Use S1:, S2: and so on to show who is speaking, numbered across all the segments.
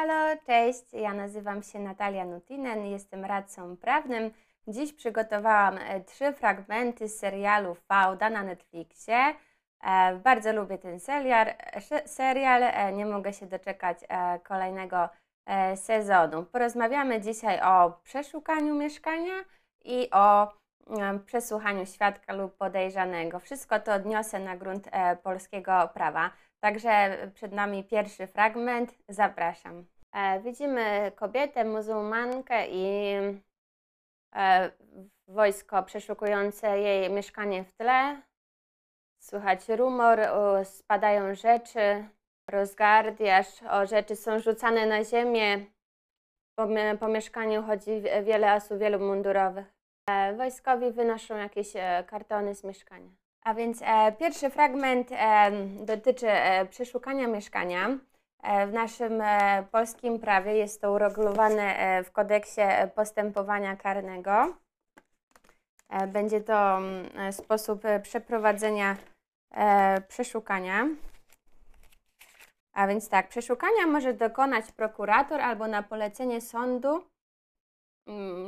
S1: Halo, cześć. Ja nazywam się Natalia Nutinen, jestem radcą prawnym. Dziś przygotowałam e, trzy fragmenty z serialu Fauda na Netflixie. E, bardzo lubię ten serial, e, serial. Nie mogę się doczekać kolejnego sezonu. Porozmawiamy dzisiaj o przeszukaniu mieszkania i o przesłuchaniu świadka lub podejrzanego. Wszystko to odniosę na grunt polskiego prawa. Także przed nami pierwszy fragment. Zapraszam. E, widzimy kobietę, muzułmankę i e, wojsko przeszukujące jej mieszkanie w tle. Słychać rumor, spadają rzeczy, rozgardiaż, o rzeczy są rzucane na ziemię. Po, po mieszkaniu chodzi wiele osób, wielu mundurowych. E, wojskowi wynoszą jakieś e, kartony z mieszkania. A więc e, pierwszy fragment dotyczy przeszukania mieszkania. W naszym polskim prawie jest to uregulowane w kodeksie postępowania karnego. Będzie to mm, sposób przeprowadzenia przeszukania. A więc tak, przeszukania może dokonać prokurator albo na polecenie sądu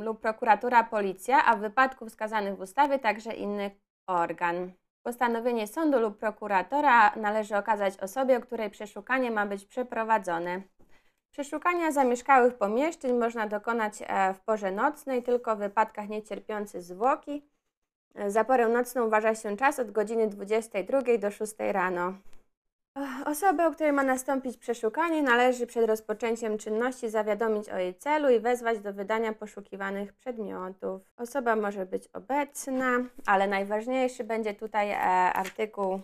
S1: lub prokuratura policja, a w wypadku wskazanych w ustawie także inny organ. Postanowienie sądu lub prokuratora należy okazać osobie, o której przeszukanie ma być przeprowadzone. Przeszukania zamieszkałych pomieszczeń można dokonać e, w porze nocnej, tylko w wypadkach niecierpiących zwłoki. Za porę nocną uważa się czas od godziny 22 do 6 rano. Osobę, o której ma nastąpić przeszukanie, należy przed rozpoczęciem czynności zawiadomić o jej celu i wezwać do wydania poszukiwanych przedmiotów. Osoba może być obecna, ale najważniejszy będzie tutaj e, artykuł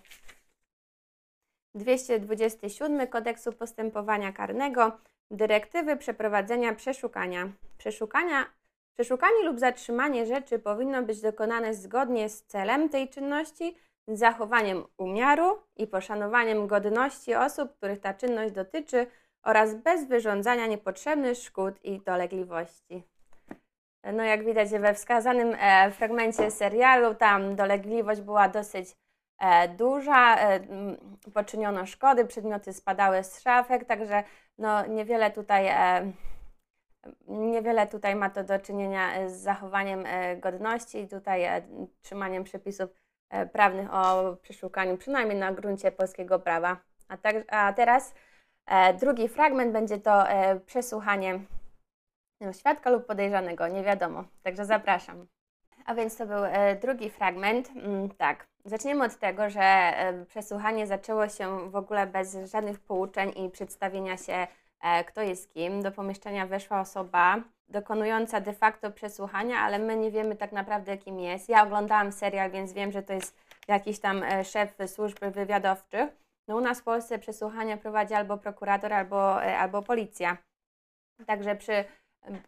S1: 227 Kodeksu Postępowania Karnego dyrektywy przeprowadzenia przeszukania. Przeszukania Przeszukanie lub zatrzymanie rzeczy powinno być dokonane zgodnie z celem tej czynności z zachowaniem umiaru i poszanowaniem godności osób, których ta czynność dotyczy oraz bez wyrządzania niepotrzebnych szkód i dolegliwości. No jak widać we wskazanym e, fragmencie serialu, tam dolegliwość była dosyć e, duża, e, poczyniono szkody, przedmioty spadały z szafek, także no niewiele tutaj, niewiele tutaj ma to do czynienia z zachowaniem godności i tutaj trzymaniem przepisów prawnych o przeszukaniu, przynajmniej na gruncie polskiego prawa. A, tak, a teraz e, drugi fragment będzie to e, przesłuchanie no, świadka lub podejrzanego, nie wiadomo. Także zapraszam. A więc to był e, drugi fragment. Mm, tak, zaczniemy od tego, że e, przesłuchanie zaczęło się w ogóle bez żadnych pouczeń i przedstawienia się, e, kto jest kim. Do pomieszczenia weszła osoba, dokonująca de facto przesłuchania, ale my nie wiemy tak naprawdę, kim jest. Ja oglądałam serial, więc wiem, że to jest jakiś tam e, szef służb wywiadowczych. No u nas w Polsce przesłuchania prowadzi albo prokurator, albo, e, albo policja. Także przy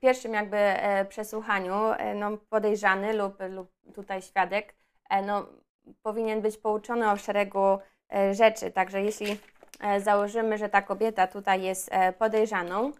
S1: pierwszym jakby e, przesłuchaniu no, podejrzany lub, lub tutaj świadek no, powinien być pouczony o szeregu rzeczy. Także jeśli założymy, że ta kobieta tutaj jest podejrzaną,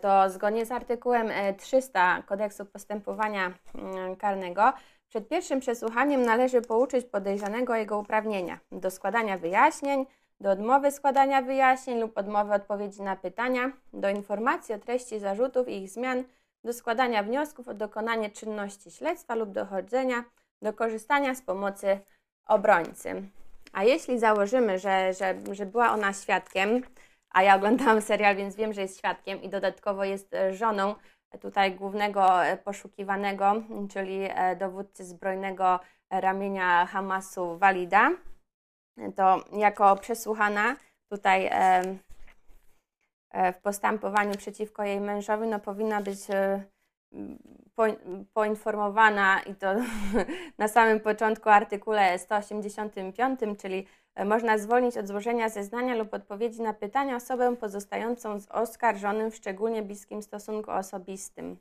S1: to zgodnie z artykułem 300 e, Kodeksu Postępowania mm, Karnego przed pierwszym przesłuchaniem należy pouczyć podejrzanego o jego uprawnienia do składania wyjaśnień, do odmowy składania wyjaśnień lub odmowy odpowiedzi na pytania, do informacji o treści zarzutów i ich zmian, do składania wniosków o dokonanie czynności śledztwa lub dochodzenia, do korzystania z pomocy obrońcy. A jeśli założymy, że, że, że była ona świadkiem, a ja oglądałam serial, więc wiem, że jest świadkiem i dodatkowo jest e, żoną tutaj głównego e, poszukiwanego, czyli e, dowódcy zbrojnego ramienia Hamasu Walida. To jako przesłuchana tutaj w postępowaniu przeciwko jej mężowi, no powinna być poinformowana i to na samym początku artykule 185, czyli E, można zwolnić od złożenia zeznania lub odpowiedzi na pytania osobę pozostającą z oskarżonym w szczególnie bliskim stosunku osobistym,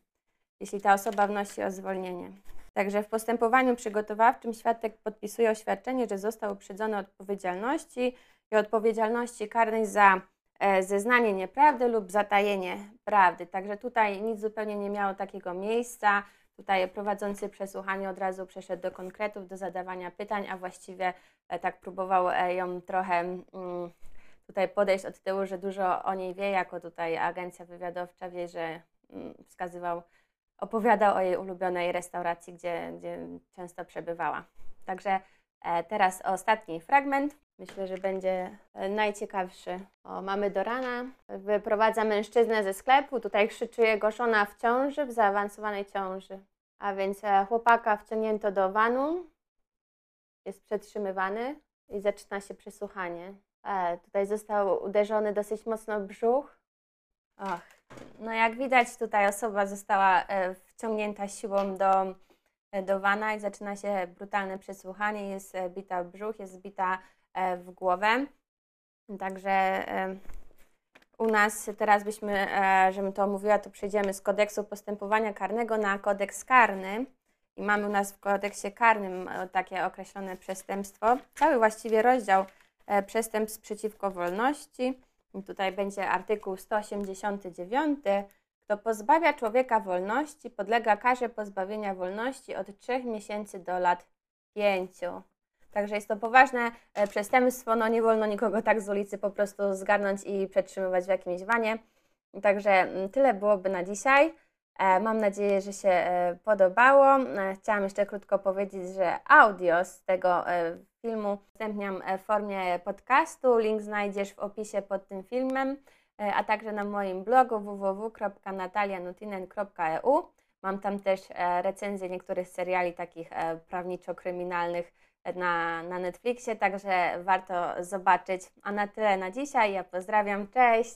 S1: jeśli ta osoba wnosi o zwolnienie. Także w postępowaniu przygotowawczym świadek podpisuje oświadczenie, że został uprzedzony odpowiedzialności i odpowiedzialności karnej za e, zeznanie nieprawdy lub zatajenie prawdy. Także tutaj nic zupełnie nie miało takiego miejsca. Tutaj prowadzący przesłuchanie od razu przeszedł do konkretów, do zadawania pytań, a właściwie e, tak próbował e, ją trochę mm, tutaj podejść od tyłu, że dużo o niej wie, jako tutaj agencja wywiadowcza wie, że mm, wskazywał, opowiadał o jej ulubionej restauracji, gdzie, gdzie często przebywała. Także teraz ostatni fragment. Myślę, że będzie e, najciekawszy. O, mamy do rana. Wyprowadza mężczyznę ze sklepu. Tutaj krzyczy jego żona w ciąży, w zaawansowanej ciąży. A więc e, chłopaka wciągnięto do wanu. Jest przetrzymywany i zaczyna się przesłuchanie. E, tutaj został uderzony dosyć mocno w brzuch. Och. No jak widać tutaj osoba została e, wciągnięta siłą do, e, do wana i zaczyna się brutalne przesłuchanie. Jest e, bita w brzuch, jest bita e, w głowę. Także e, u nas teraz byśmy, żebym to omówiła, to przejdziemy z kodeksu postępowania karnego na kodeks karny. I mamy u nas w kodeksie karnym takie określone przestępstwo. Cały właściwie rozdział przestępstw przeciwko wolności. I tutaj będzie artykuł 189. Kto pozbawia człowieka wolności, podlega karze pozbawienia wolności od 3 miesięcy do lat 5. Także jest to poważne e, przestępstwo, no nie wolno nikogo tak z ulicy po prostu zgarnąć i przetrzymywać w jakimś wanie. Także mm, tyle byłoby na dzisiaj. E, Mam nadzieję, że się e, podobało. Chciałam jeszcze krótko powiedzieć, że audio z tego filmu udostępniam w formie podcastu. Link znajdziesz w opisie pod tym filmem, a także na moim blogu www.natalianutinen.eu. Mam tam też e, recenzje niektórych seriali takich e, prawniczo-kryminalnych na, na Netflixie, także warto zobaczyć. A na tyle na dzisiaj. Ja pozdrawiam, cześć!